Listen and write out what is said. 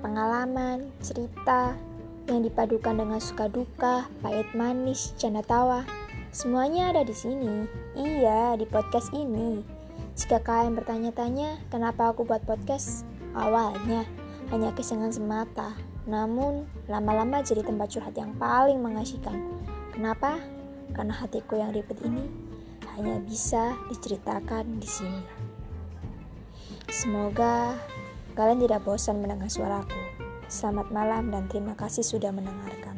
pengalaman, cerita yang dipadukan dengan suka duka, pahit manis, canda tawa. Semuanya ada di sini. Iya, di podcast ini. Jika kalian bertanya-tanya, kenapa aku buat podcast? Awalnya hanya kesenangan semata. Namun, lama-lama jadi tempat curhat yang paling mengasihkan. Kenapa? Karena hatiku yang ribet ini hanya bisa diceritakan di sini. Semoga kalian tidak bosan mendengar suaraku. Selamat malam dan terima kasih sudah mendengarkan.